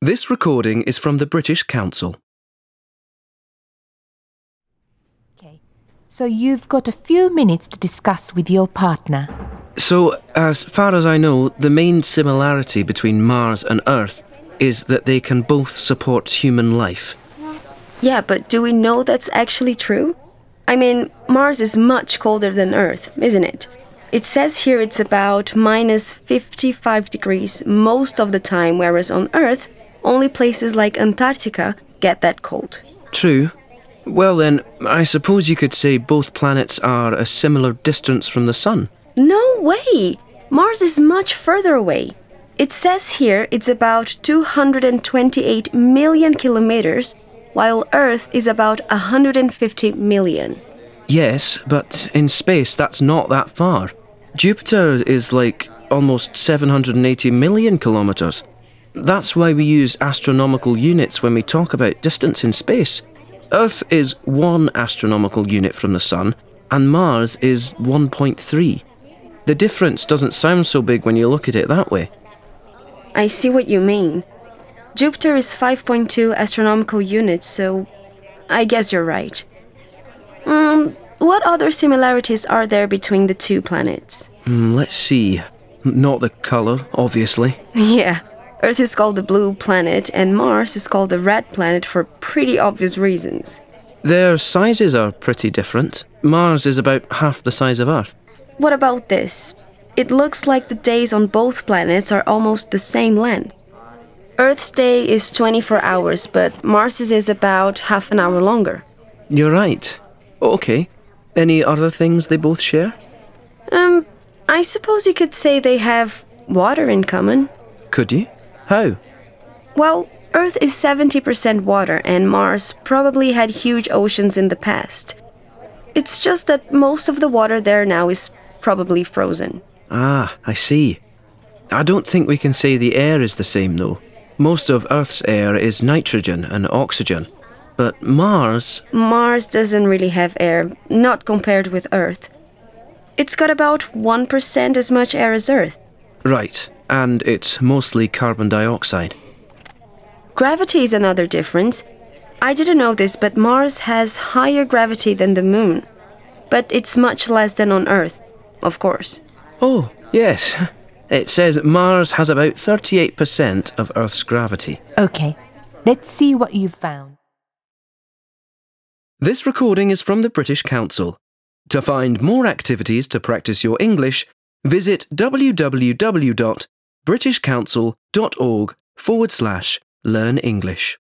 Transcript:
This recording is from the British Council. Okay. So you've got a few minutes to discuss with your partner. So, as far as I know, the main similarity between Mars and Earth is that they can both support human life. Yeah, but do we know that's actually true? I mean, Mars is much colder than Earth, isn't it? It says here it's about minus 55 degrees most of the time, whereas on Earth, only places like Antarctica get that cold. True. Well, then, I suppose you could say both planets are a similar distance from the Sun. No way! Mars is much further away. It says here it's about 228 million kilometers, while Earth is about 150 million. Yes, but in space, that's not that far. Jupiter is like almost 780 million kilometres. That's why we use astronomical units when we talk about distance in space. Earth is one astronomical unit from the Sun, and Mars is 1.3. The difference doesn't sound so big when you look at it that way. I see what you mean. Jupiter is 5.2 astronomical units, so I guess you're right. Um, what other similarities are there between the two planets? Hmm, let's see. Not the colour, obviously. Yeah, Earth is called the blue planet, and Mars is called the red planet for pretty obvious reasons. Their sizes are pretty different. Mars is about half the size of Earth. What about this? It looks like the days on both planets are almost the same length. Earth's day is 24 hours, but Mars's is about half an hour longer. You're right. Okay. Any other things they both share? Um, I suppose you could say they have water in common. Could you? How? Well, Earth is 70% water, and Mars probably had huge oceans in the past. It's just that most of the water there now is probably frozen. Ah, I see. I don't think we can say the air is the same, though. Most of Earth's air is nitrogen and oxygen. But Mars. Mars doesn't really have air, not compared with Earth. It's got about 1% as much air as Earth. Right, and it's mostly carbon dioxide. Gravity is another difference. I didn't know this, but Mars has higher gravity than the Moon. But it's much less than on Earth, of course. Oh, yes. It says Mars has about 38% of Earth's gravity. Okay. Let's see what you've found. This recording is from the British Council. To find more activities to practice your English, visit www.britishcouncil.org forward slash learn English.